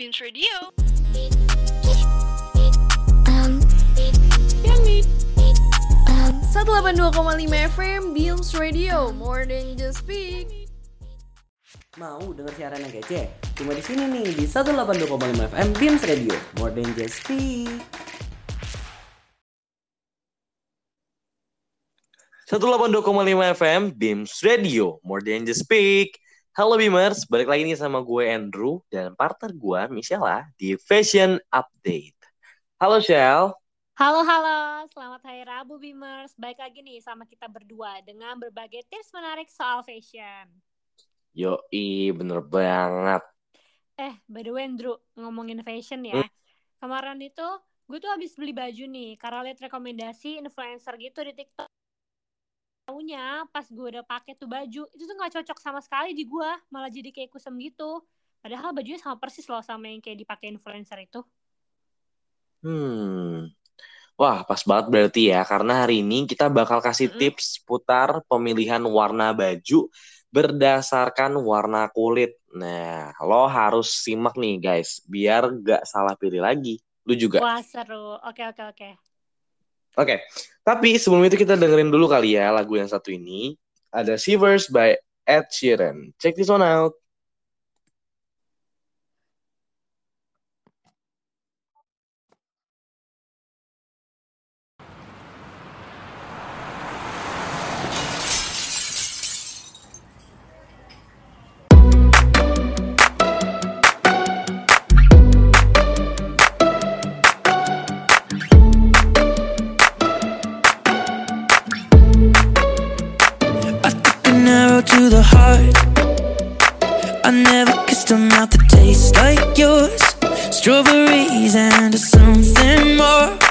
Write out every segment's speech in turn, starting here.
Beams Radio. Um, Um, 182,5 FM Beams Radio, more than just speak. Mau denger siaran yang kece? Cuma di sini nih di 182,5 FM Beams Radio, more than just speak. 182,5 FM Beams Radio More Than Just Speak Halo Beamers, balik lagi nih sama gue Andrew dan partner gue Michelle di Fashion Update Halo Shell Halo, halo. Selamat Hari Rabu, Beamers. Baik lagi nih sama kita berdua dengan berbagai tips menarik soal fashion. Yoi, bener banget Eh, by the way, Andrew, ngomongin fashion ya. Hmm. Kemarin itu, gue tuh habis beli baju nih, karena liat rekomendasi influencer gitu di TikTok. Taunya, pas gue udah pakai tuh baju, itu tuh nggak cocok sama sekali di gue, malah jadi kayak kusem gitu. Padahal bajunya sama persis loh sama yang kayak dipakai influencer itu. Hmm Wah, pas banget berarti ya Karena hari ini kita bakal kasih tips putar pemilihan warna baju Berdasarkan warna kulit Nah, lo harus simak nih guys Biar gak salah pilih lagi Lu juga Wah, seru. Oke, oke, oke. Oke, tapi sebelum itu kita dengerin dulu kali ya lagu yang satu ini. Ada Shivers by Ed Sheeran. Check this one out. To the heart. I never kissed a mouth that tastes like yours. Strawberries and something more.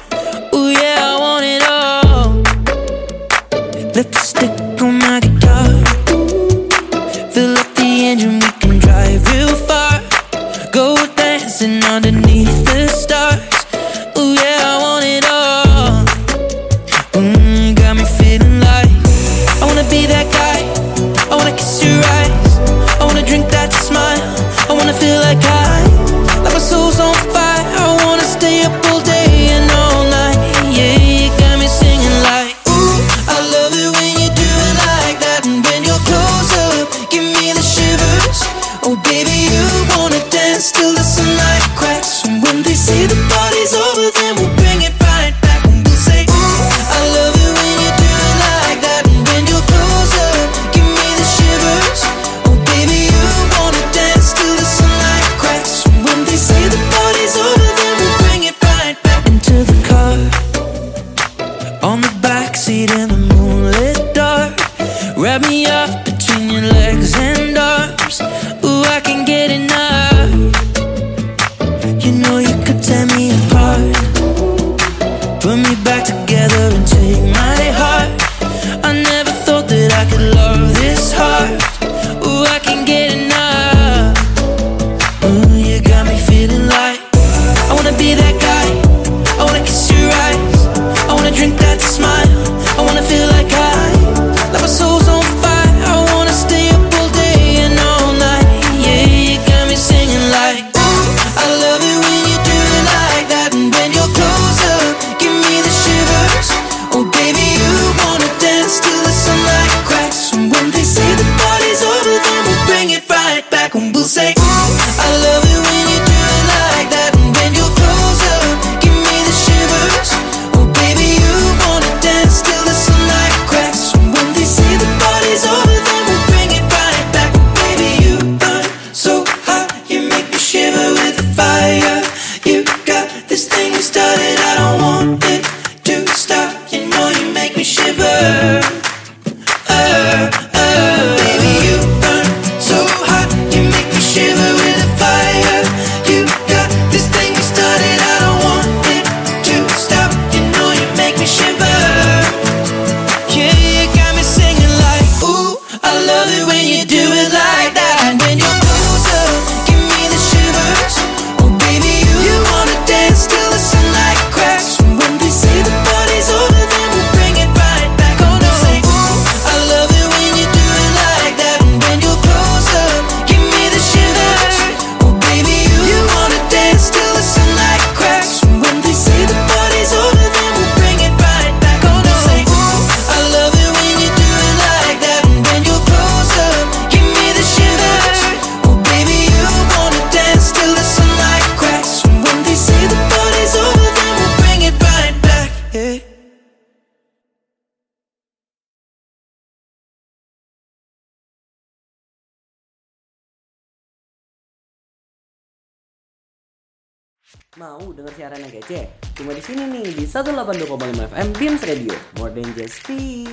Mau denger siaran yang kece? Cuma di sini nih di 182,5 FM Beams Radio. More than just speak.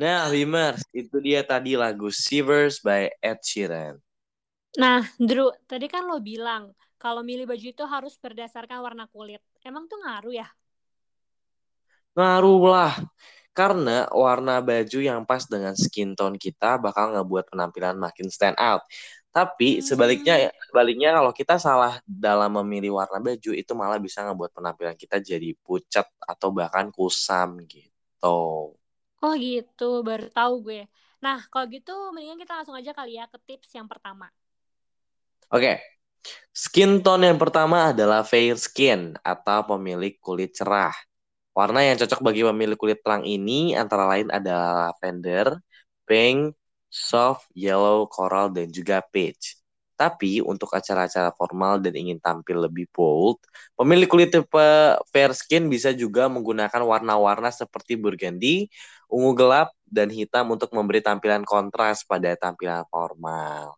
Nah, Bimers, itu dia tadi lagu Shivers by Ed Sheeran. Nah, Drew, tadi kan lo bilang kalau milih baju itu harus berdasarkan warna kulit. Emang tuh ngaruh ya? Ngaruh lah. Karena warna baju yang pas dengan skin tone kita bakal ngebuat penampilan makin stand out. Tapi Hmm. sebaliknya sebaliknya kalau kita salah dalam memilih warna baju itu malah bisa ngebuat penampilan kita jadi pucat atau bahkan kusam gitu. Oh gitu, baru tahu gue. Nah, kalau gitu mendingan kita langsung aja kali ya ke tips yang pertama. Oke. Skin tone yang pertama adalah fair skin atau pemilik kulit cerah. Warna yang cocok bagi pemilik kulit terang ini antara lain adalah lavender, pink, soft, yellow, coral, dan juga peach. Tapi untuk acara-acara formal dan ingin tampil lebih bold, pemilik kulit tipe fair skin bisa juga menggunakan warna-warna seperti burgundy, ungu gelap, dan hitam untuk memberi tampilan kontras pada tampilan formal.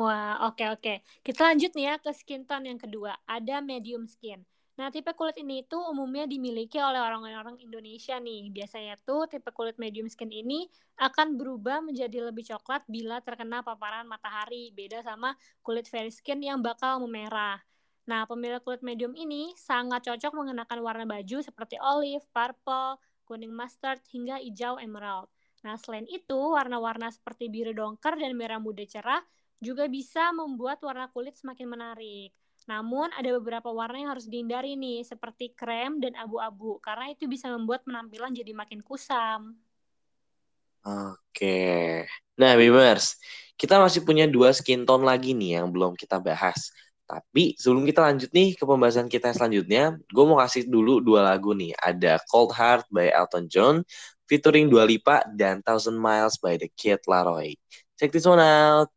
Wah, oke oke. Kita lanjut nih ya ke skin tone yang kedua. Ada medium skin. Nah, tipe kulit ini tuh umumnya dimiliki oleh orang-orang Indonesia nih. Biasanya tuh tipe kulit medium skin ini akan berubah menjadi lebih coklat bila terkena paparan matahari. Beda sama kulit fair skin yang bakal memerah. Nah, pemilik kulit medium ini sangat cocok mengenakan warna baju seperti olive, purple, kuning mustard, hingga hijau emerald. Nah, selain itu, warna-warna seperti biru dongker dan merah muda cerah juga bisa membuat warna kulit semakin menarik. Namun ada beberapa warna yang harus dihindari nih, seperti krem dan abu-abu, karena itu bisa membuat penampilan jadi makin kusam. Oke. Nah, Bimers, kita masih punya dua skin tone lagi nih yang belum kita bahas. Tapi sebelum kita lanjut nih ke pembahasan kita selanjutnya, gue mau kasih dulu dua lagu nih. Ada Cold Heart by Elton John, featuring Dua Lipa, dan Thousand Miles by The Kid Laroi. Check this one out.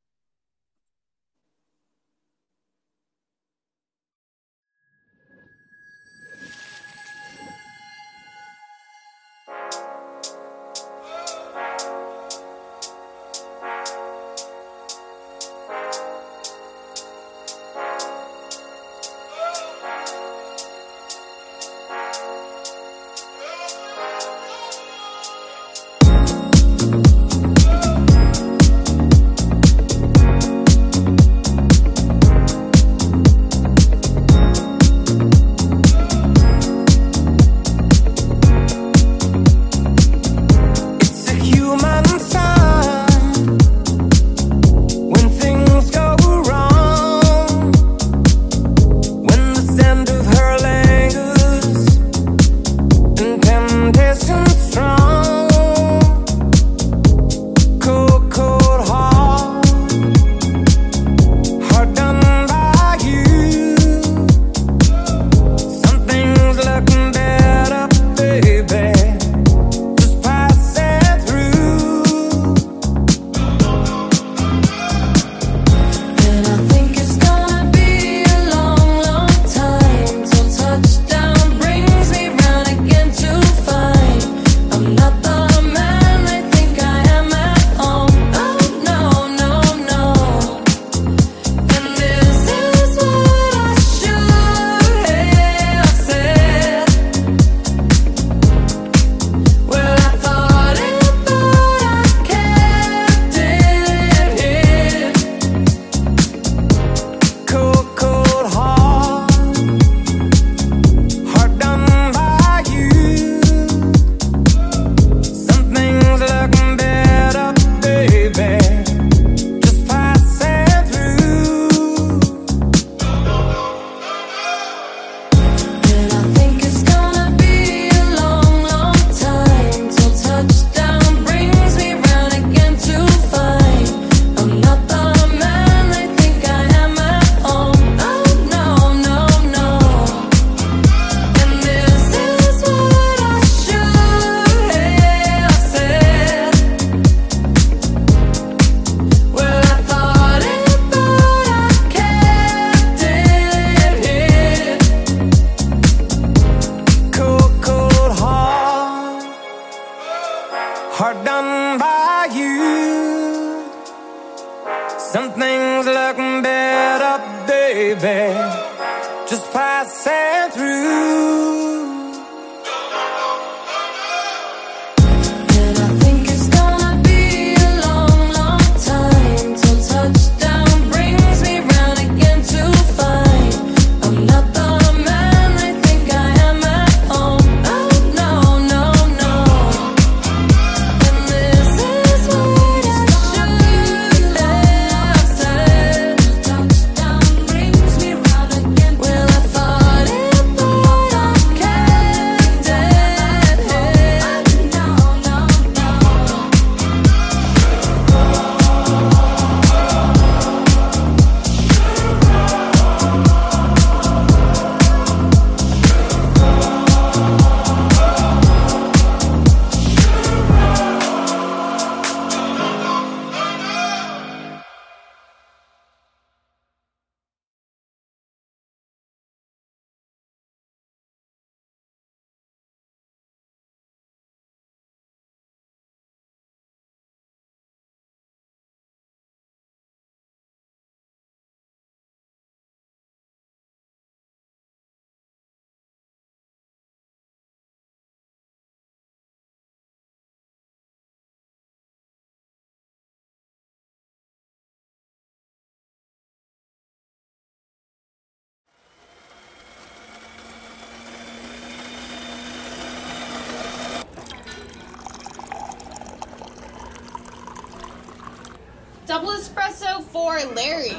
Double espresso for Larry.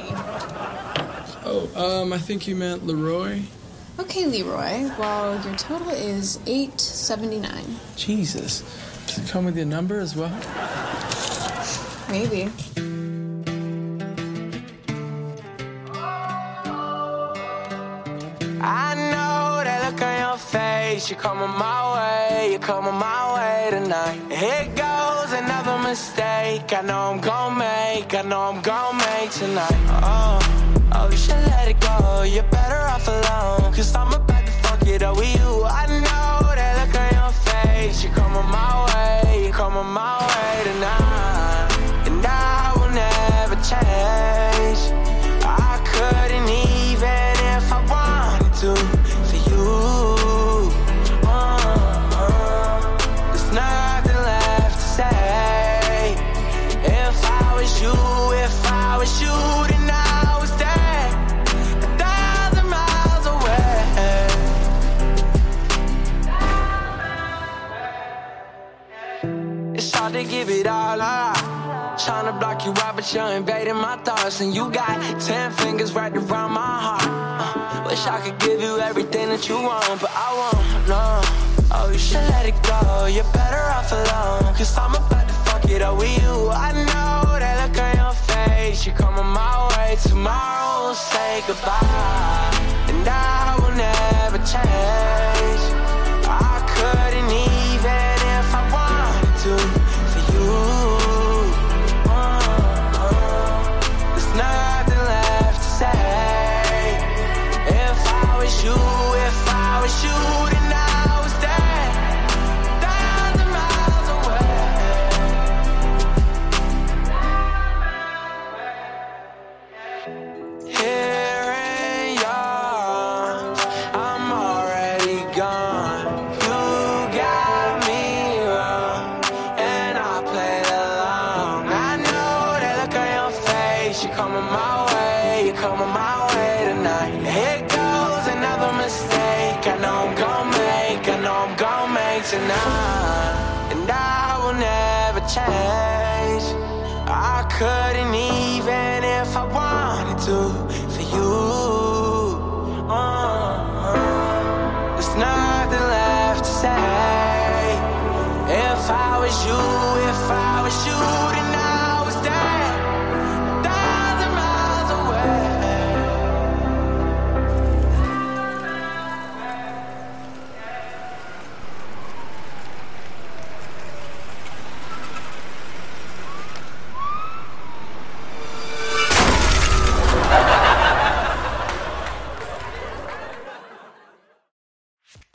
Oh, um, I think you meant Leroy. Okay, Leroy. Well, your total is eight seventy nine. Jesus. Does it come with your number as well? Maybe. I know that look on your face. You're coming my way. You're coming my way tonight. Here goes another mistake. I know I'm gonna make. I know I'm gonna make tonight. Oh, oh, you should let it go. You're better off alone. Cause I'm about to fuck it up with you. I know that look on your face. You're coming my way. You're coming my way tonight. And I will never change. I couldn't even was then I was there, a thousand miles away. It's hard to give it all up. Trying to block you out, but you're invading my thoughts. And you got ten fingers right around my heart. Uh, wish I could give you everything that you want, but I won't, no. Oh, you should let it go. You're better off alone. Cause I'm about to fuck it up with you. I know that look on face. You're coming my way. Tomorrow we'll say goodbye. And I will never change.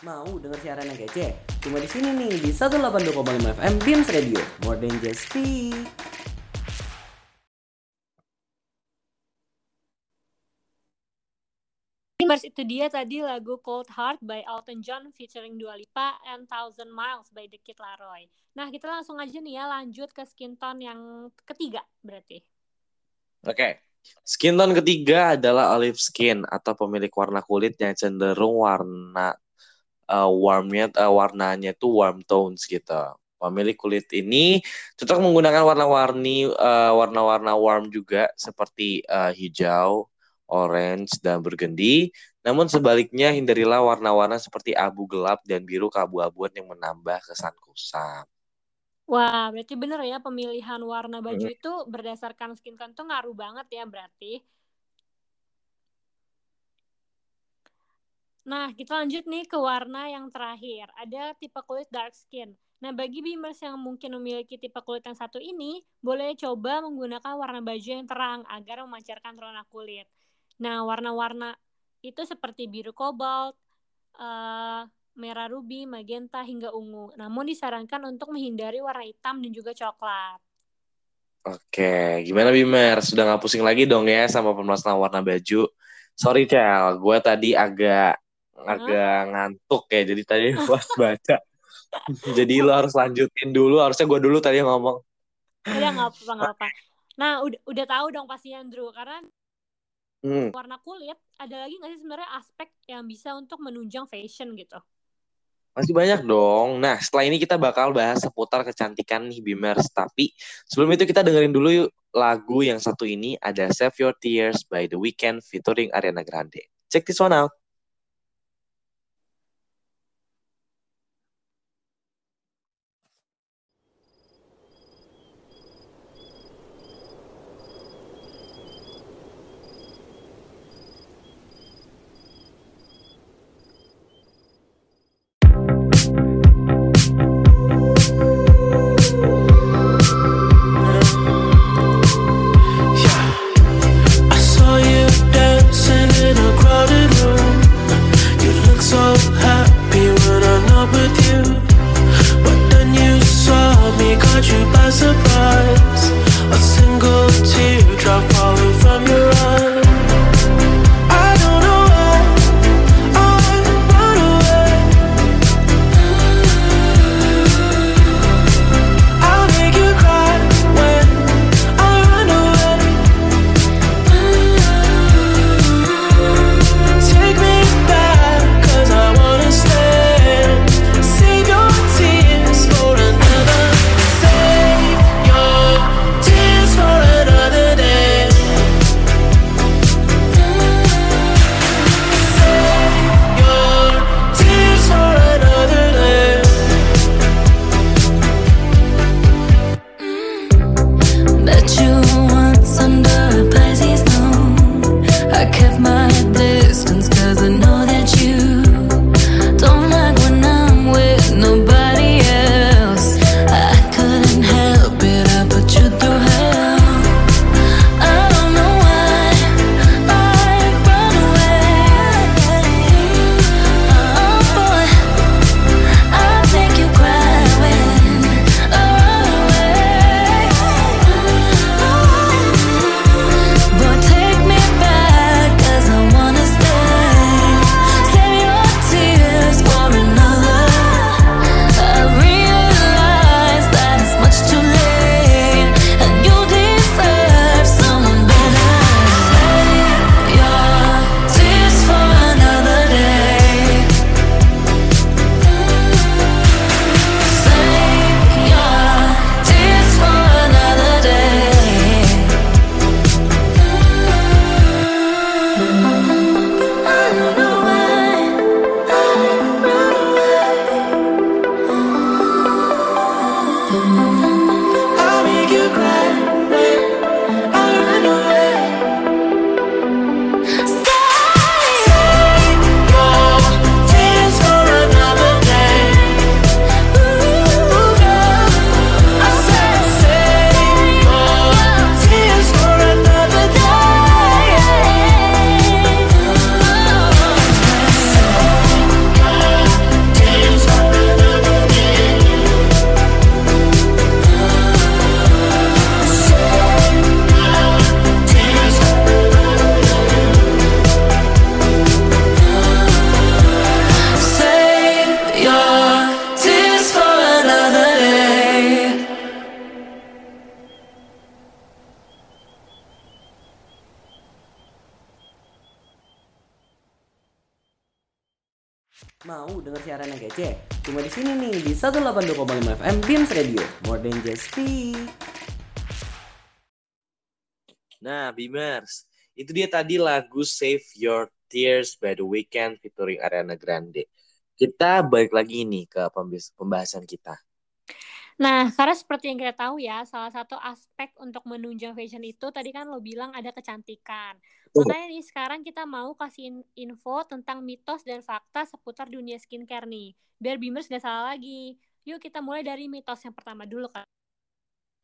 Mau denger siaran yang kece? Cuma di sini nih di 182,5 FM Beams Radio. More than just speak. Mars itu dia tadi lagu Cold Heart by Elton John featuring Dua Lipa and Thousand Miles by The Kid Laroi. Nah kita langsung aja nih ya lanjut ke skin tone yang ketiga berarti. Oke, okay. skin tone ketiga adalah olive skin atau pemilik warna kulit yang cenderung warna uh, warmnya uh, warnanya tuh warm tones gitu. Pemilik kulit ini cocok menggunakan warna-warni uh, warna-warna warm juga seperti uh, hijau, orange dan burgundy. Namun sebaliknya hindarilah warna-warna seperti abu gelap dan biru keabu-abuan yang menambah kesan kusam. Wah, berarti bener ya pemilihan warna baju Hmm. itu berdasarkan skin tone tuh ngaruh banget ya berarti. Nah, kita lanjut nih ke warna yang terakhir. Ada tipe kulit dark skin. Nah, bagi beamers yang mungkin memiliki tipe kulit yang satu ini, boleh coba menggunakan warna baju yang terang agar memancarkan rona kulit. Nah, warna-warna itu seperti biru kobalt, eh, merah ruby, magenta, hingga ungu. Namun disarankan untuk menghindari warna hitam dan juga coklat. Oke, gimana Bimer? Sudah nggak pusing lagi dong ya sama permasalahan warna baju? Sorry Cel, gue tadi agak agak ngantuk ya, jadi tadi pas baca. jadi lo harus lanjutin dulu, harusnya gue dulu tadi yang ngomong. Udah nggak apa-apa, nggak apa. Nah, udah, udah tahu dong pasti Andrew, karena Hmm. warna kulit ada lagi nggak sih sebenarnya aspek yang bisa untuk menunjang fashion gitu? Masih banyak dong. Nah, setelah ini kita bakal bahas seputar kecantikan nih Bimers. Tapi sebelum itu kita dengerin dulu yuk lagu yang satu ini ada Save Your Tears by The Weeknd featuring Ariana Grande. Check this one out. Dia tadi lagu Save Your Tears by The Weeknd featuring Ariana Grande. Kita balik lagi nih ke pembahasan kita. Nah, karena seperti yang kita tahu ya, salah satu aspek untuk menunjang fashion itu tadi kan lo bilang ada kecantikan. Makanya nih sekarang kita mau kasih in- info tentang mitos dan fakta seputar dunia skincare nih. Biar Beamers gak salah lagi. Yuk kita mulai dari mitos yang pertama dulu kan.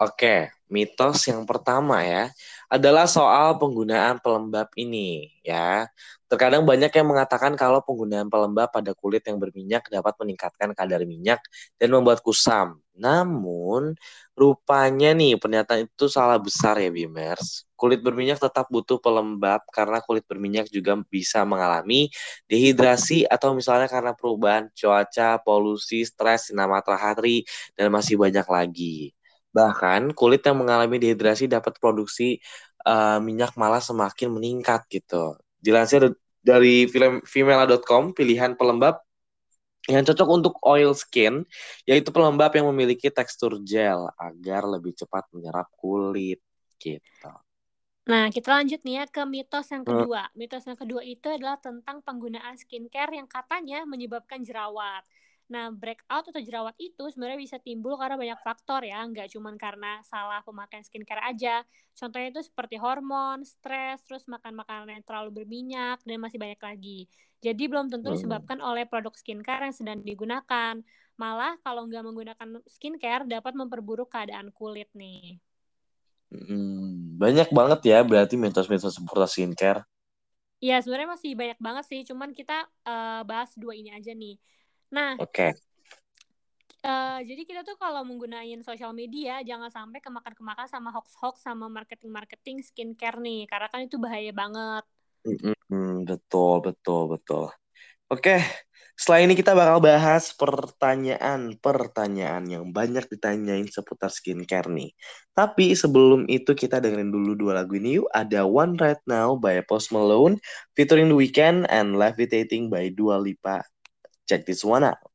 Oke, mitos yang pertama ya adalah soal penggunaan pelembab ini ya. Terkadang banyak yang mengatakan kalau penggunaan pelembab pada kulit yang berminyak dapat meningkatkan kadar minyak dan membuat kusam. Namun, rupanya nih pernyataan itu salah besar ya Bimers. Kulit berminyak tetap butuh pelembab karena kulit berminyak juga bisa mengalami dehidrasi atau misalnya karena perubahan cuaca, polusi, stres, sinar matahari, dan masih banyak lagi. Bahkan kulit yang mengalami dehidrasi dapat produksi eh, minyak malah semakin meningkat gitu. Dilansir dari film female.com, pilihan pelembab yang cocok untuk oil skin yaitu pelembab yang memiliki tekstur gel agar lebih cepat menyerap kulit gitu. Nah, kita lanjut nih ya ke mitos yang Hmm. kedua. Mitos yang kedua itu adalah tentang penggunaan skincare yang katanya menyebabkan jerawat. Nah, breakout atau jerawat itu sebenarnya bisa timbul karena banyak faktor ya, nggak cuma karena salah pemakaian skincare aja. Contohnya itu seperti hormon, stres, terus makan makanan yang terlalu berminyak, dan masih banyak lagi. Jadi belum tentu disebabkan oleh produk skincare yang sedang digunakan. Malah kalau nggak menggunakan skincare dapat memperburuk keadaan kulit nih. Hmm, banyak banget ya berarti mitos-mitos seputar skincare. Ya, sebenarnya masih banyak banget sih, cuman kita eh, bahas dua ini aja nih. Nah, Oke. eh, jadi kita tuh kalau menggunakan sosial media jangan sampai kemakan-kemakan sama hoax-hoax sama marketing-marketing skincare nih, karena kan itu bahaya banget. Mm-mm, betul, betul, betul. Oke, setelah ini kita bakal bahas pertanyaan-pertanyaan yang banyak ditanyain seputar skincare nih. Tapi sebelum itu kita dengerin dulu dua lagu ini yuk. Ada One Right Now by Post Malone featuring The Weeknd and Levitating by Dua Lipa. Check this one out.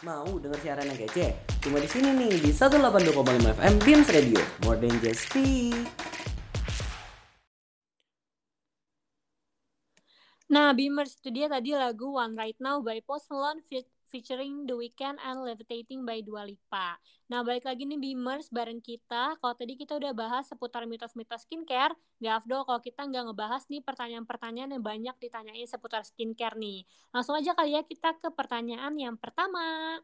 Mau denger siaran yang kece? Cuma di sini nih di 182,5 FM Beams Radio. More than just speak. Nah, Beamers itu dia tadi lagu One Right Now by Post Malone featuring The Weeknd and Levitating by Dua Lipa. Nah, balik lagi nih Beamers bareng kita. Kalau tadi kita udah bahas seputar mitos-mitos skincare, gak afdol kalau kita nggak ngebahas nih pertanyaan-pertanyaan yang banyak ditanyain seputar skincare nih. Langsung aja kali ya kita ke pertanyaan yang pertama.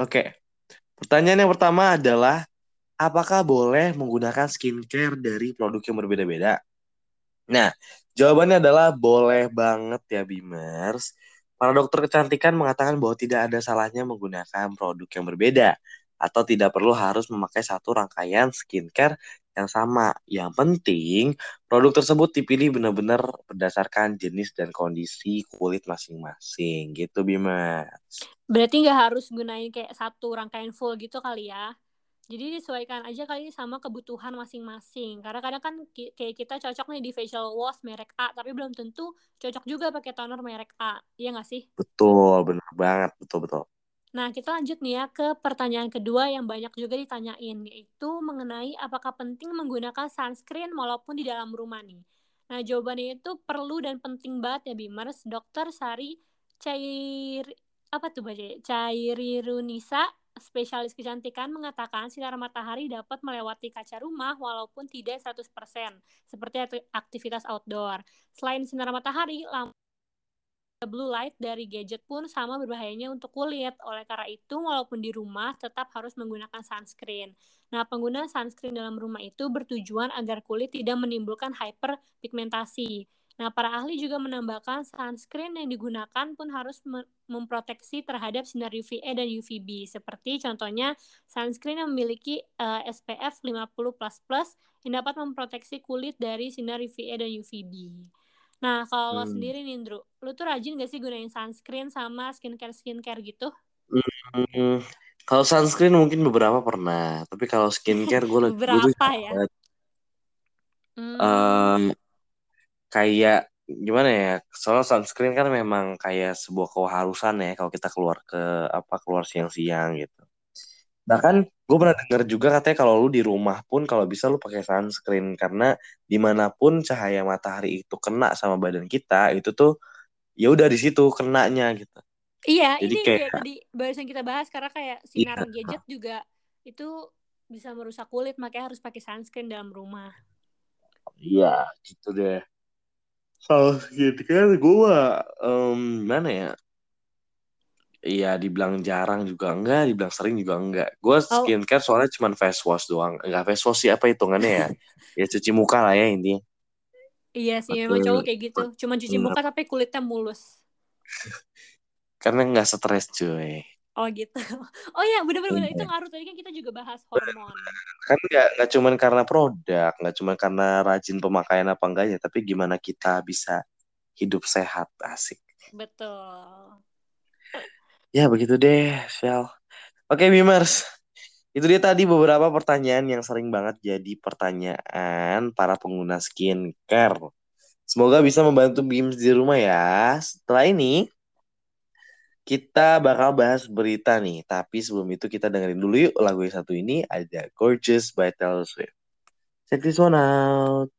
Oke. Pertanyaan yang pertama adalah apakah boleh menggunakan skincare dari produk yang berbeda-beda? Nah, jawabannya adalah boleh banget ya Bimers. Para dokter kecantikan mengatakan bahwa tidak ada salahnya menggunakan produk yang berbeda atau tidak perlu harus memakai satu rangkaian skincare yang sama. Yang penting produk tersebut dipilih benar-benar berdasarkan jenis dan kondisi kulit masing-masing gitu Bimers. Berarti nggak harus gunain kayak satu rangkaian full gitu kali ya. Jadi disesuaikan aja kali sama kebutuhan masing-masing. Karena kadang kan ki- kayak kita cocok nih di facial wash merek A, tapi belum tentu cocok juga pakai toner merek A. Iya nggak sih? Betul, benar banget, betul-betul. Nah, kita lanjut nih ya ke pertanyaan kedua yang banyak juga ditanyain, yaitu mengenai apakah penting menggunakan sunscreen walaupun di dalam rumah nih. Nah, jawabannya itu perlu dan penting banget ya, Bimers. Dokter Sari Cair... Apa tuh baca? Cairirunisa, spesialis kecantikan, mengatakan sinar matahari dapat melewati kaca rumah walaupun tidak 100%, seperti akti- aktivitas outdoor. Selain sinar matahari, lampu blue light dari gadget pun sama berbahayanya untuk kulit. Oleh karena itu, walaupun di rumah tetap harus menggunakan sunscreen. Nah, penggunaan sunscreen dalam rumah itu bertujuan agar kulit tidak menimbulkan hyperpigmentasi. Nah, para ahli juga menambahkan sunscreen yang digunakan pun harus me- memproteksi terhadap sinar UVA dan UVB. Seperti contohnya sunscreen yang memiliki eh, SPF 50++ yang dapat memproteksi kulit dari sinar UVA dan UVB. Nah, kalau lo Hmm. sendiri nih, Indro, lu tuh rajin gak sih gunain sunscreen sama skincare-skincare gitu? Hmm, kalau sunscreen mungkin beberapa pernah, tapi kalau skincare gue tuh Beberapa ya? Hmm, Em, kayak gimana ya? Soalnya sunscreen kan memang kayak sebuah keharusan ya kalau kita keluar ke apa keluar siang-siang gitu. Bahkan gue pernah dengar juga katanya kalau lu di rumah pun kalau bisa lu pakai sunscreen karena di mana pun cahaya matahari itu kena sama badan kita itu tuh ya udah di situ kenanya gitu. Iya, Jadi ini kayak kayak tadi barusan kita bahas karena kayak iya sinar gadget juga itu bisa merusak kulit, makanya harus pakai sunscreen dalam rumah. iya gitu deh. Kalau skincare gue em, gimana ya? Iya, dibilang jarang juga enggak, dibilang sering juga enggak. Gue Oh, skincare soalnya cuman face wash doang. Enggak face wash sih apa hitungannya ya? Ya cuci muka lah ya intinya. iya sih, memang cowok kayak gitu. Cuma cuci muka tapi kulitnya mulus. Karena enggak stres cuy. Oh gitu. Oh ya, benar-benar itu iya. ngaruh tadi kan kita juga bahas hormon. Kan nggak nggak cuman karena produk, nggak cuman karena rajin pemakaian apa enggaknya, tapi gimana kita bisa hidup sehat, asik. Betul. Ya begitu deh, Shell. Oke, okay, Mimers. Itu dia tadi beberapa pertanyaan yang sering banget jadi pertanyaan para pengguna skincare. Semoga bisa membantu Bims di rumah ya. Setelah ini, kita bakal bahas berita nih, tapi sebelum itu kita dengerin dulu yuk lagu yang satu ini ada Gorgeous by Taylor Swift. Check this one out.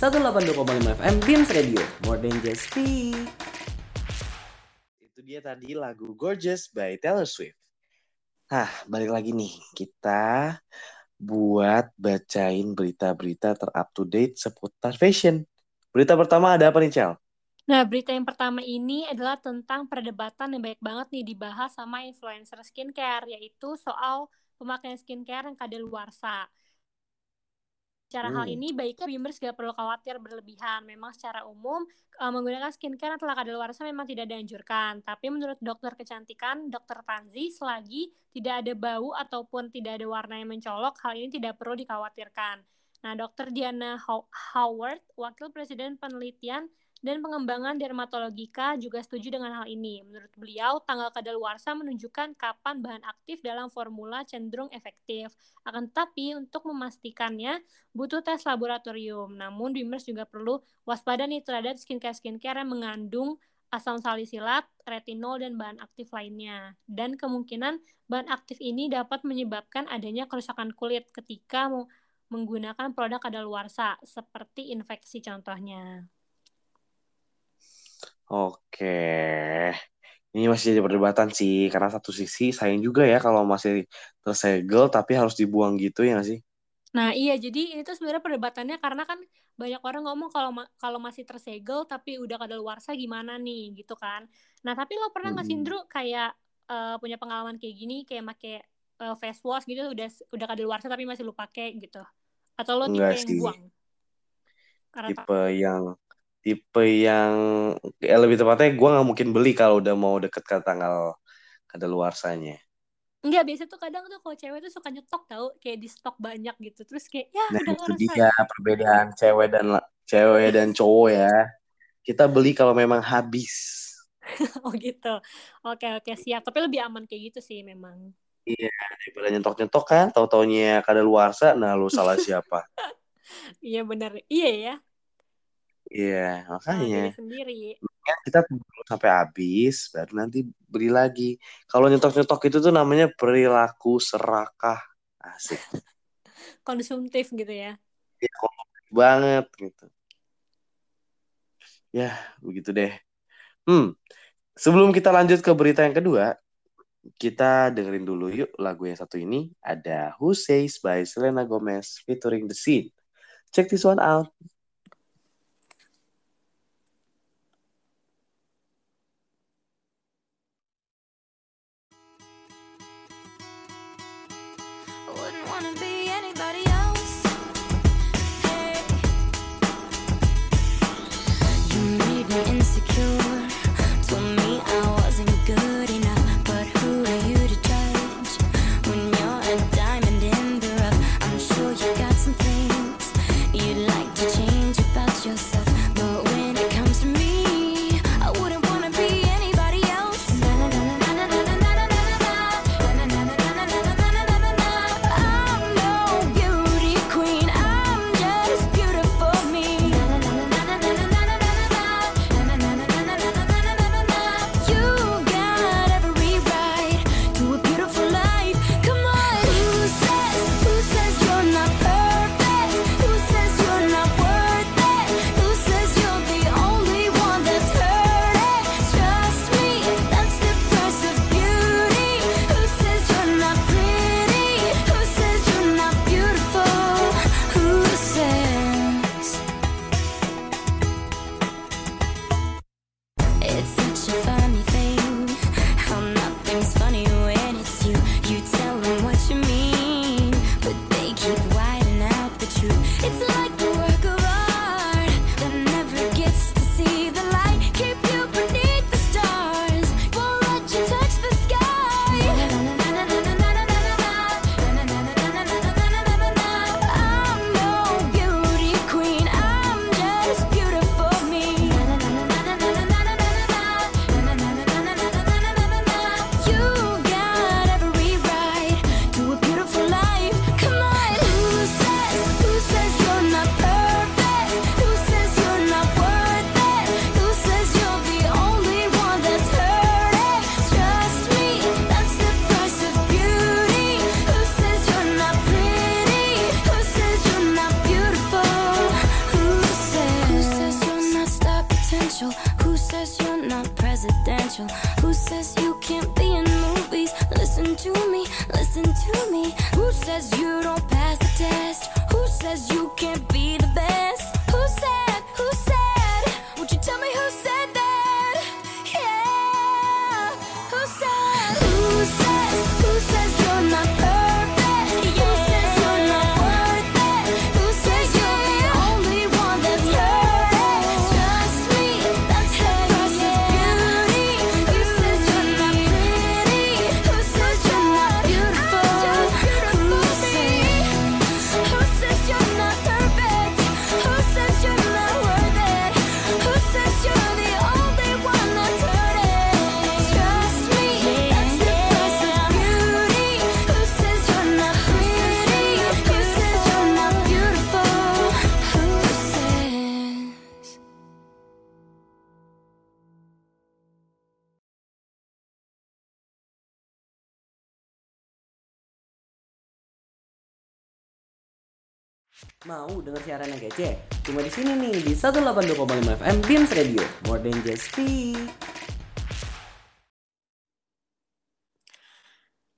182,5 FM Beams Radio, more than just speak. Itu dia tadi lagu Gorgeous by Taylor Swift. Nah, balik lagi nih kita buat bacain berita-berita terup to date seputar fashion. Berita pertama ada apa nih, Cel? Nah, berita yang pertama ini adalah tentang perdebatan yang banyak banget nih dibahas sama influencer skincare, yaitu soal pemakaian skincare yang kadaluarsa. Secara hmm. hal ini, baiknya Wimmers gak perlu khawatir berlebihan. Memang secara umum, uh, menggunakan skincare atau kadaluarsa memang tidak dianjurkan. Tapi menurut dokter kecantikan, dokter Panzi, selagi tidak ada bau ataupun tidak ada warna yang mencolok, hal ini tidak perlu dikhawatirkan. Nah, dokter Diana Howard, Wakil Presiden Penelitian dan Pengembangan Dermatologika juga setuju dengan hal ini. Menurut beliau, tanggal kadaluarsa menunjukkan kapan bahan aktif dalam formula cenderung efektif. Akan tetapi, untuk memastikannya, butuh tes laboratorium. Namun, Dreamers juga perlu waspada nih terhadap skincare-skincare yang mengandung asam salisilat, retinol, dan bahan aktif lainnya. Dan kemungkinan bahan aktif ini dapat menyebabkan adanya kerusakan kulit ketika menggunakan produk kadaluarsa, seperti infeksi contohnya. Oke. Ini masih jadi perdebatan sih, karena satu sisi sayang juga ya kalau masih tersegel tapi harus dibuang gitu ya nggak sih? Nah, iya, jadi ini tuh sebenarnya perdebatannya karena kan banyak orang ngomong kalau ma- kalau masih tersegel tapi udah kadaluarsa gimana nih gitu kan. Nah, tapi lo pernah nggak sih Mm-mm. Indru kayak eh, punya pengalaman kayak gini kayak make eh, face wash gitu udah udah kadaluarsa tapi masih lo pakai gitu. Atau lo tipe Enggak yang sih. buang? Karena Tipe yang tipe yang ya lebih tepatnya gue nggak mungkin beli kalau udah mau deket ke tanggal kadaluarsanya. Enggak, biasa tuh kadang tuh kalau cewek tuh suka nyetok tau kayak di stok banyak gitu. Terus kayak ya Nah udah itu dia perbedaan cewek dan cewek dan cowok ya. Kita beli kalau memang habis. oh gitu. Oke, oke, siap. Tapi lebih aman kayak gitu sih memang. Iya, daripada nyentok-nyentok kan, tau-taunya kadaluarsa, nah lu salah siapa? Iya benar. Iya ya. Iya, makanya. diri sendiri. Kan kita tunggu sampai habis, baru nanti beli lagi. Kalau nyetok-nyetok itu tuh namanya perilaku serakah. Asik. Konsumtif gitu ya. Ya, kompleks banget gitu. Ya, begitu deh. Hmm, sebelum kita lanjut ke berita yang kedua, kita dengerin dulu yuk lagu yang satu ini. Ada Who Says by Selena Gomez featuring The Scene. Check this one out. Mau denger siaran yang kece? Cuma di sini nih di 182,5 FM Beams Radio. More than just speak.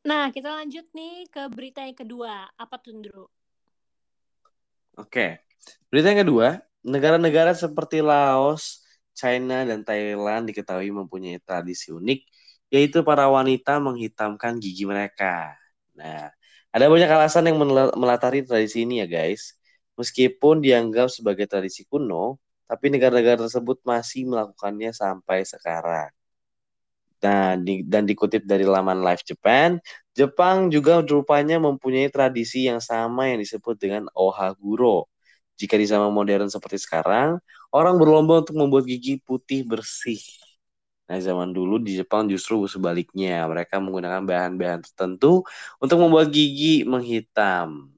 Nah, kita lanjut nih ke berita yang kedua. Apa tuh, Ndro? Oke. Berita yang kedua, negara-negara seperti Laos, China, dan Thailand diketahui mempunyai tradisi unik, yaitu para wanita menghitamkan gigi mereka. Nah, ada banyak alasan yang melatari tradisi ini ya guys. Meskipun dianggap sebagai tradisi kuno, tapi negara-negara tersebut masih melakukannya sampai sekarang. Nah, di- dan dikutip dari laman Live Japan, Jepang juga rupanya mempunyai tradisi yang sama yang disebut dengan ohaguro. Jika di zaman modern seperti sekarang, orang berlomba untuk membuat gigi putih bersih. Nah, zaman dulu di Jepang justru sebaliknya, mereka menggunakan bahan-bahan tertentu untuk membuat gigi menghitam.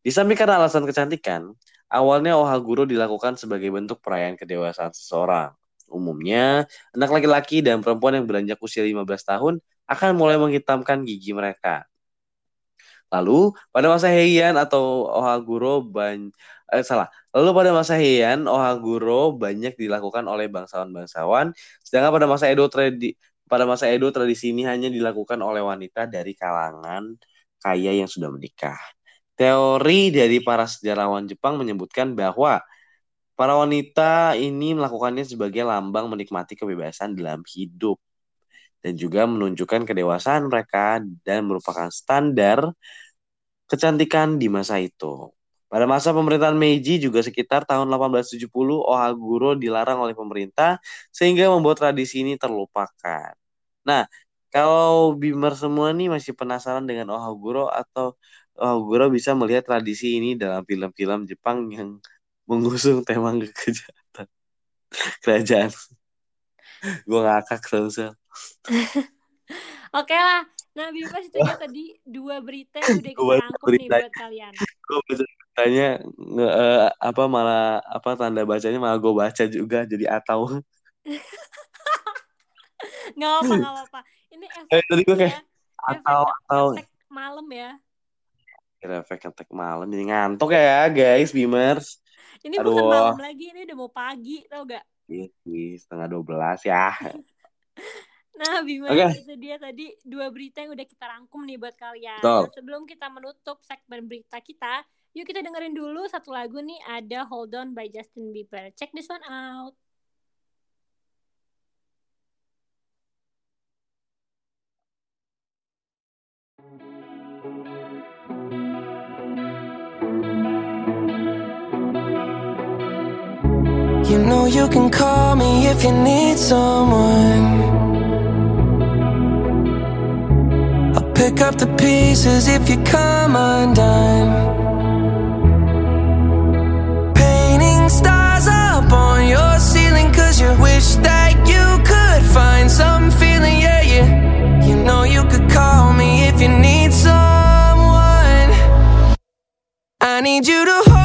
Di samping karena alasan kecantikan, awalnya ohaguro dilakukan sebagai bentuk perayaan kedewasaan seseorang. Umumnya, anak laki-laki dan perempuan yang beranjak usia 15 tahun akan mulai menghitamkan gigi mereka. Lalu, pada masa Heian atau Ohaguro ban eh, salah. Lalu pada masa Heian, Ohaguro banyak dilakukan oleh bangsawan-bangsawan, sedangkan pada masa Edo tradi pada masa Edo tradisi ini hanya dilakukan oleh wanita dari kalangan kaya yang sudah menikah. Teori dari para sejarawan Jepang menyebutkan bahwa para wanita ini melakukannya sebagai lambang menikmati kebebasan dalam hidup dan juga menunjukkan kedewasaan mereka dan merupakan standar kecantikan di masa itu. Pada masa pemerintahan Meiji juga sekitar tahun 1870 ohaguro dilarang oleh pemerintah sehingga membuat tradisi ini terlupakan. Nah, kalau Bimer semua nih masih penasaran dengan ohaguro atau ohaguro bisa melihat tradisi ini dalam film-film Jepang yang mengusung tema kejahatan kerajaan. Gue ngakak sel Oke lah. Nah, Bimas itu dia tadi dua berita udah kita rangkum nih buat kalian. gue baca beritanya nge, eh, apa malah apa tanda bacanya malah gue baca juga jadi atau Nggak apa nggak apa. Ini efek Eh, tadi ini kayak, ya. Efek, atau atau malam ya. kira efek attack malam jadi ngantuk ya guys Bimers Ini Aduh. bukan malam lagi, ini udah mau pagi, tau gak? Iya sih, setengah dua belas ya Nah, Bima, Oke. itu dia tadi dua berita yang udah kita rangkum nih buat kalian. Betul. Nah, sebelum kita menutup segmen berita kita, yuk kita dengerin dulu satu lagu nih, ada Hold On by Justin Bieber. Check this one out. You know you can call me if you need someone. I'll pick up the pieces if you come undone. Painting stars up on your ceiling cause you wish that you could find some feeling, yeah, yeah. You know you could call me if you need someone. I need you to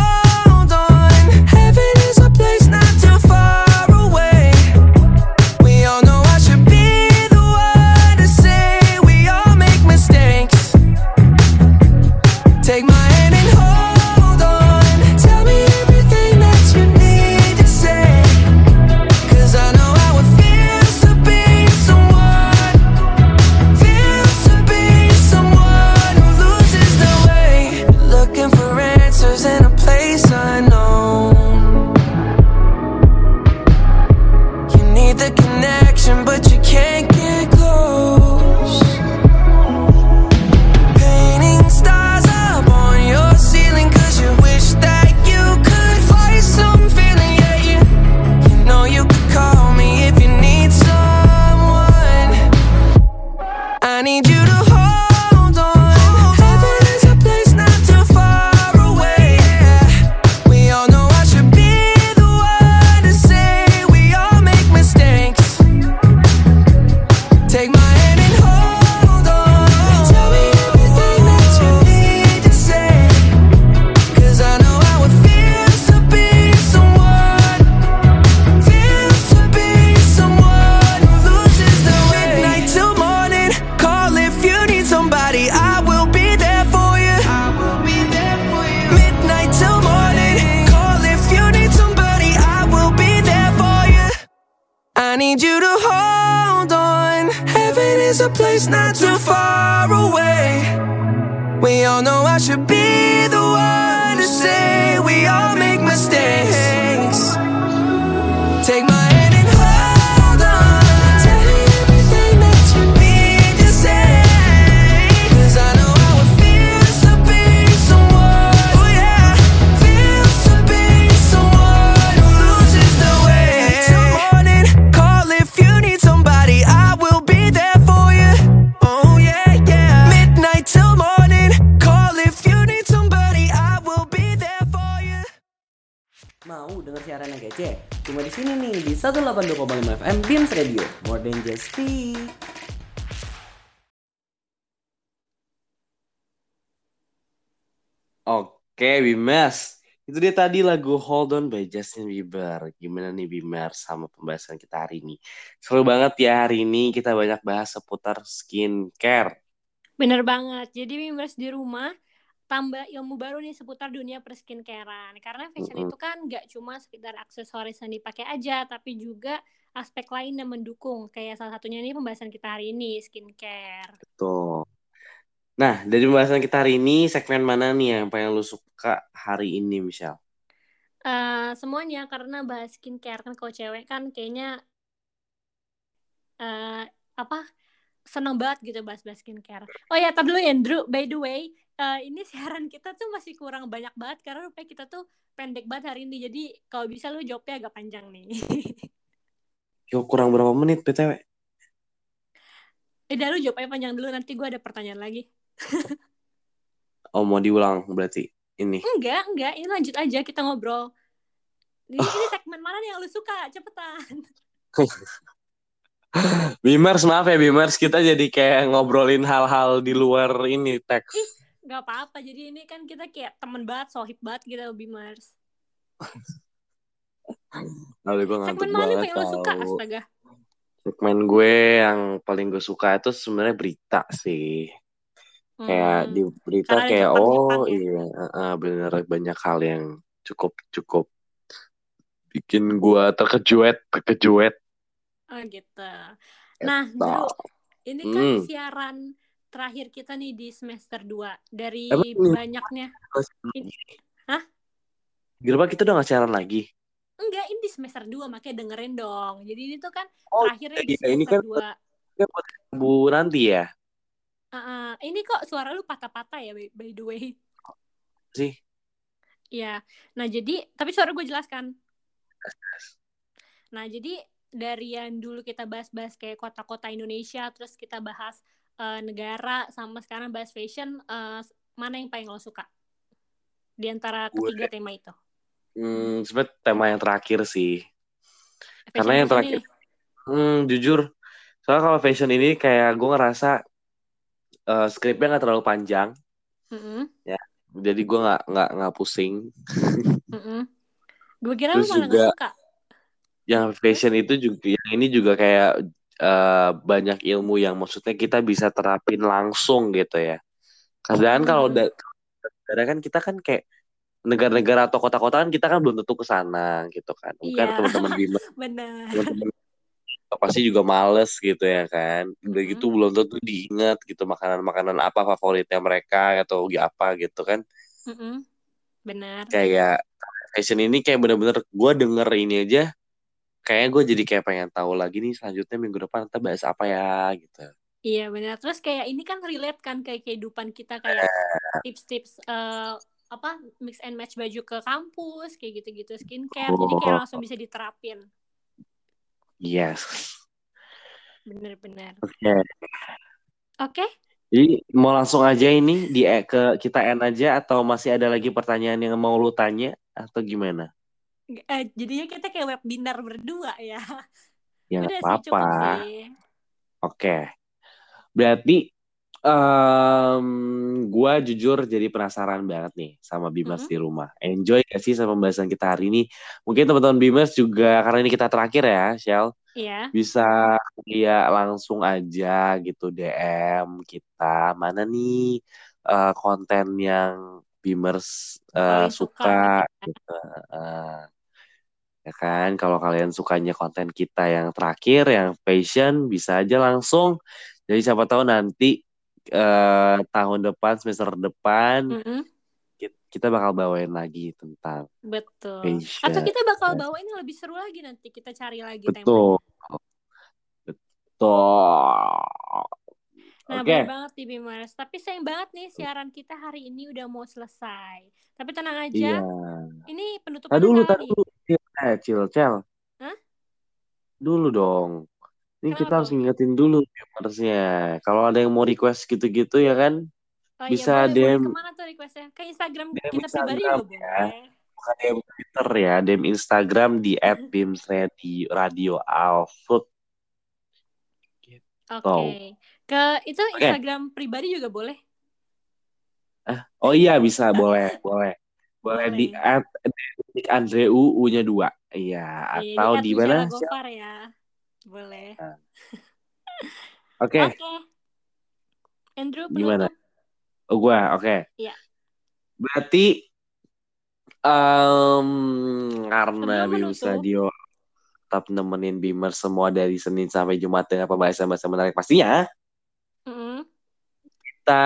Mau denger siaran yang kece? Cuma di sini nih di 182,5 FM Beams Radio. More than just speak. Oke, Bimas. Itu dia tadi lagu Hold On by Justin Bieber. Gimana nih Bimers sama pembahasan kita hari ini? Seru banget ya hari ini kita banyak bahas seputar skincare. Bener banget. Jadi Mimers di rumah tambah ilmu baru nih seputar dunia perskincarean. Karena fashion Mm-mm. itu kan nggak cuma sekedar aksesoris yang dipakai aja, tapi juga aspek lain yang mendukung. Kayak salah satunya nih pembahasan kita hari ini, skincare. Tuh. Nah, dari pembahasan kita hari ini, segmen mana nih yang paling lu suka hari ini, Michelle? Eh, semuanya karena bahas skincare kan kalau cewek kan kayaknya eh apa seneng banget gitu bahas-bahas skincare. Oh ya, tar dulu ya, Andrew. By the way, eh, ini siaran kita tuh masih kurang banyak banget karena rupanya kita tuh pendek banget hari ini. Jadi kalau bisa lu jawabnya agak panjang nih. Yo, kurang berapa menit, BTW? Udah lu jawabnya panjang dulu nanti gue ada pertanyaan lagi. Oh, mau diulang berarti ini. Enggak, enggak. Ini lanjut aja kita ngobrol. Ini, ini segmen mana nih yang lu suka? Cepetan. Bimers, maaf ya Bimers, kita jadi kayak ngobrolin hal-hal di luar ini teks. Gak apa-apa. Jadi ini kan kita kayak temen banget, sohib banget gitu, Bimers. Lalu gue ngantuk Segmen banget yang lu suka? Astaga. Segmen gue yang paling gue suka itu sebenarnya berita sih. Kayak Hmm. di berita Karena kayak oh ya. iya, uh, bener banyak hal yang cukup cukup bikin gue terkejut, terkejut. Oh gitu. Nah, Gitu. Drew, ini kan Hmm. siaran terakhir kita nih di semester 2 dari Emang ini- banyaknya. Hah? Gerba kita udah gak siaran lagi. Enggak, ini di semester 2 makanya dengerin dong. Jadi ini tuh kan Oh, terakhirnya di iya, ini semester kan 2. Kita buat Bu nanti ya Uh, ini kok suara lu patah-patah ya by, by the way. sih. Iya. Nah, jadi tapi suara gue jelaskan. Nah, jadi dari yang dulu kita bahas-bahas kayak kota-kota Indonesia, terus kita bahas eh, negara, sama sekarang bahas fashion, eh, mana yang paling lo suka? Di antara Gue- ketiga tema itu. Hmm, sebenarnya tema yang terakhir sih. Karena Fashion yang apa terakhir, hmm, jujur, soalnya kalau fashion ini kayak gue ngerasa eh, skripnya nggak terlalu panjang, Mm-mm, jadi gue nggak nggak nggak pusing. mm-mm. Gue kira lu malah juga- gak suka. Yang fashion itu juga, yang ini juga kayak eh, banyak ilmu yang maksudnya kita bisa terapin langsung gitu ya. Kadang kalau Hmm. udah, kadang kan kita kan kayak negara-negara atau kota-kota kan kita kan belum tentu ke sana gitu kan. Mungkin Iya. teman-teman Bima Benar. teman-teman pasti juga males gitu ya kan udah gitu Mm. belum tentu diingat gitu makanan-makanan apa favoritnya mereka atau apa gitu kan Mm-mm. Benar. kayak fashion ini kayak bener-bener gue denger ini aja kayaknya gue jadi kayak pengen tahu lagi nih selanjutnya minggu depan kita bahas apa ya gitu Iya benar. Terus kayak ini kan relate kan kayak kehidupan kita kayak tips-tips eh, apa mix and match baju ke kampus kayak gitu-gitu skincare. Jadi kayak langsung bisa diterapin. yes Bener-bener. oke Oke. jadi mau langsung aja ini di ke kita end aja atau masih ada lagi pertanyaan yang mau lu tanya atau gimana Eh, jadinya kita kayak webinar berdua ya. ya nggak apa-apa. Oke. Berarti em gua jujur jadi penasaran banget nih sama Bimas Mm-mm. di rumah. Enjoy gak sih sama pembahasan kita hari ini? Mungkin teman-teman Bimas juga karena ini kita terakhir ya, Shell, Iya. bisa ya langsung aja gitu DM kita mana nih eh, konten yang Bimers eh, Paling suka suka gitu gitu. Ya kan, kalau kalian sukanya konten kita yang terakhir, yang fashion, bisa aja langsung. Jadi siapa tahu nanti eh, tahun depan, semester depan, Mm-mm. ki- kita bakal bawain lagi tentang Betul. fashion. Atau kita bakal bawain yang lebih seru lagi nanti kita cari lagi Betul. temanya. Betul. Nah, Oke. bener banget nih Bimers. Tapi sayang banget nih siaran kita hari ini udah mau selesai. Tapi tenang aja, Iya. ini Tadi penutupannya dulu, kali. tadi dulu. Eh, Cil, Cel. Hah? Dulu dong. Ini kita Kenapa harus tuh? ngingetin dulu viewersnya. Kalau ada yang mau request gitu-gitu ya kan, Oh iya, bisa boleh, boleh. DM Ke mana tuh requestnya? Ke Instagram DM kita pribadi Instagram juga ya. boleh. bukan DM Twitter ya, DM Instagram di @bimsradio radio Alfood. Oke. Ke itu Oke. Instagram pribadi juga boleh. Oh iya bisa, boleh, boleh. Boleh di at Nick Andreu U-nya dua. Iya, atau di mana? Gofar ya. Boleh. Oke, Oke. Andrew Gimana? penutup. oh, gua, oke. Iya. Berarti em, karena menutup. Radio tetap nemenin Bimer semua dari Senin sampai Jumat dengan pembahasan-pembahasan menarik pastinya. Kita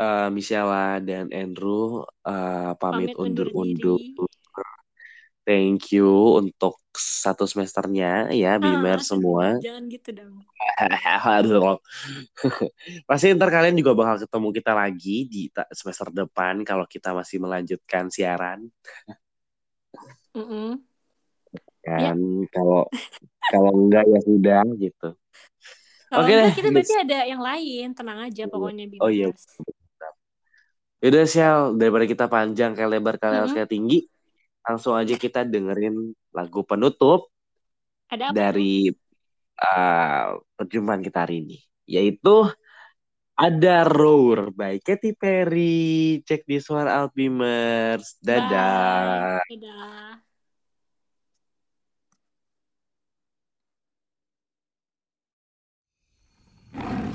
eh, Michela dan Andrew eh, pamit Pamit undur undur-undur. Thank you untuk satu semesternya ya Bimer Ah, semua. Jangan gitu dong. Aduh. Pasti ntar kalian juga bakal ketemu kita lagi di semester depan kalau kita masih melanjutkan siaran. Mm-mm. Kan kalau kalau enggak ya sudah gitu. Kalau enggak deh, kita berarti ada yang lain. Tenang aja pokoknya Oh iya. Yaudah Sial, daripada kita panjang kayak lebar kayak Mm-mm. kayak tinggi, langsung aja kita dengerin lagu penutup Ada apa dari uh, perjumpaan kita hari ini, yaitu ada Roar by Katy Perry. Cek di suara Alpimers. Dadah. Bye. Dadah. you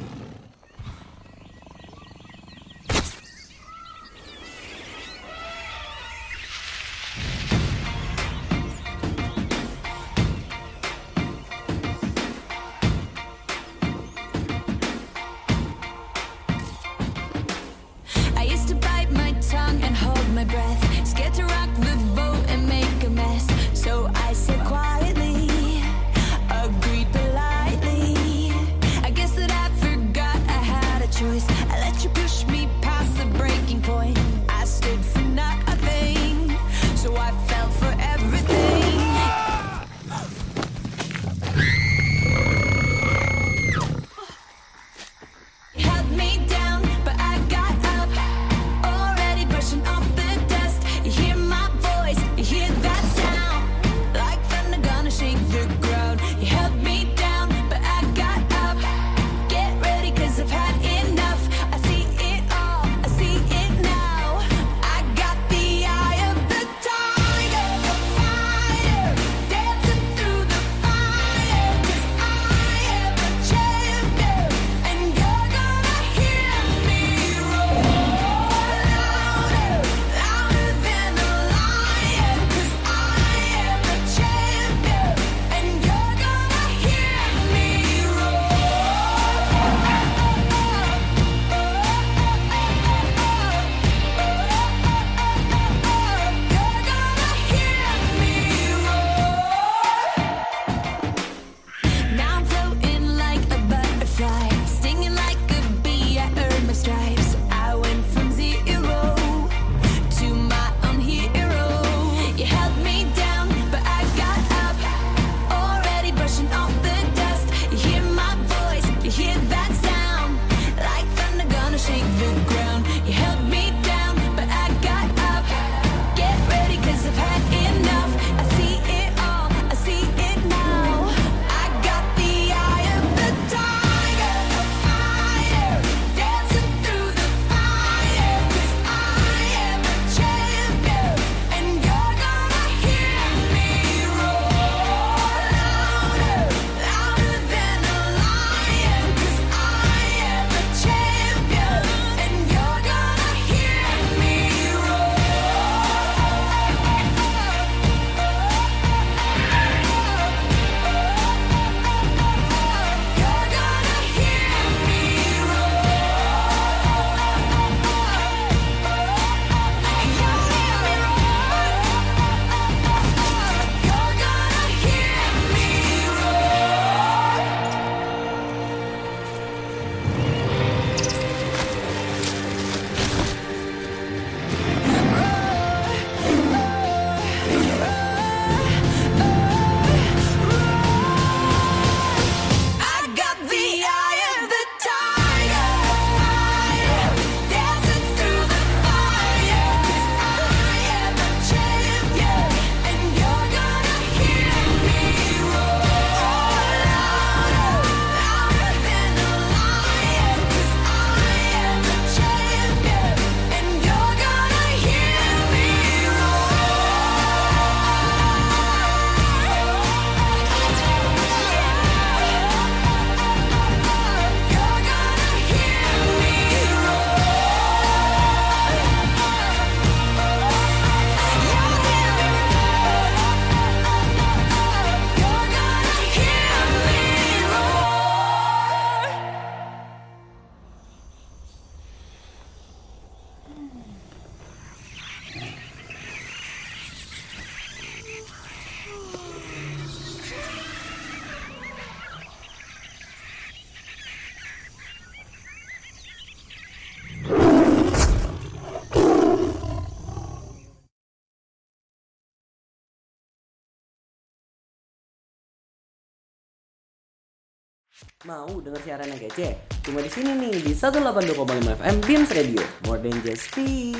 Mau denger siaran yang kece? Cuma di sini nih di 182,5 FM Beams Radio. More than just speak.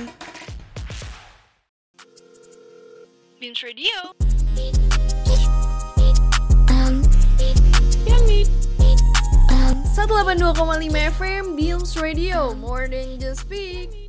Beams Radio. Um, 182,5 FM Beams Radio, more than just speak.